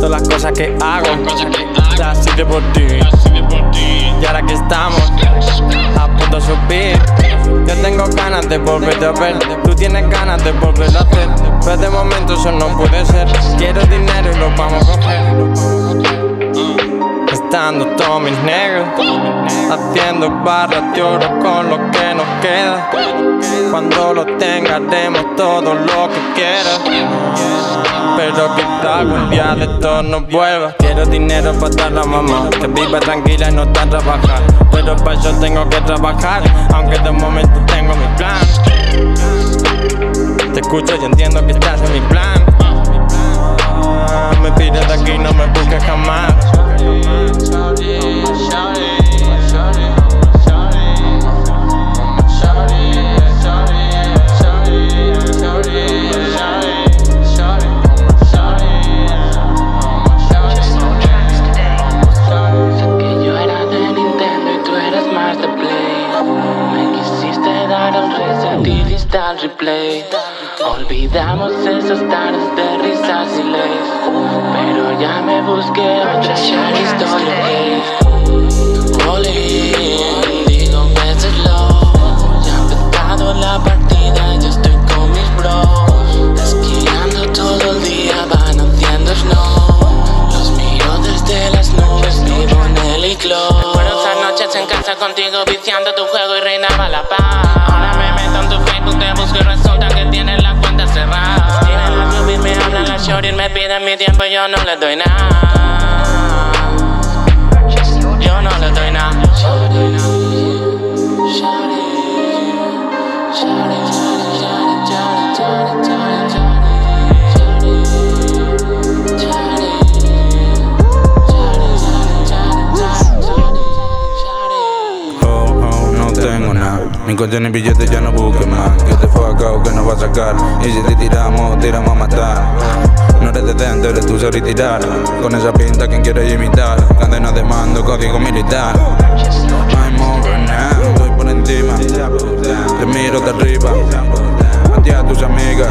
Todas las cosas que hago, las por ti. Y ahora que estamos subir, yo tengo ganas de volverte a ver. Tú tienes ganas de volver a hacer, pero de momento eso no puede ser. Quiero dinero y lo vamos a coger. Estando todos mis negros, haciendo barras de oro con lo que nos queda. Cuando lo tenga, haremos todo lo que quieras. Pero quizá algún día de esto no vuelva. Quiero dinero para dar la mamá, que viva tranquila y no tan trabajar. Pero para eso tengo que trabajar, aunque de momento tengo mi plan. Te escucho y entiendo que estás en mi plan. Me pides de aquí, no me busques jamás. Al replay. Olvidamos esas tardes de risas y leyes. Pero ya me busqué otra story. Rolling, digo low. Ya ha empezado la partida, yo estoy con mis bros. Esquiando todo el día, van haciendo snow. Los miro desde las nubes, vivo en el. Recuerdo esas noches en casa contigo, viciando tu juego y reinaba la paz. Me piden mi tiempo yo no les doy nada. Yo no le doy nada. Oh, oh. Ni coche ni billete, ya no busques más. Que te fue acá o que no va a sacar. Y si te tiramos, tiramos a matar. No eres de dentro, eres y tirar. Con esa pinta, quien quiere imitar. Cadena de mando, código militar. I'm over now, estoy por encima. Te miro de arriba. A ti a tus amigas.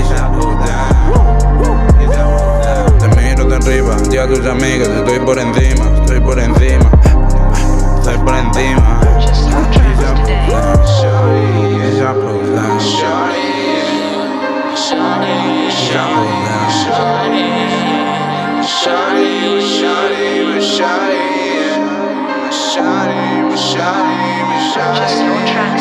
Te miro de arriba, a ti a tus amigas. Estoy por encima, estoy por encima. Estoy por encima. But shiny, Shawty, shiny, shawty, shiny, shawty, shiny, shawty. shiny, no shiny.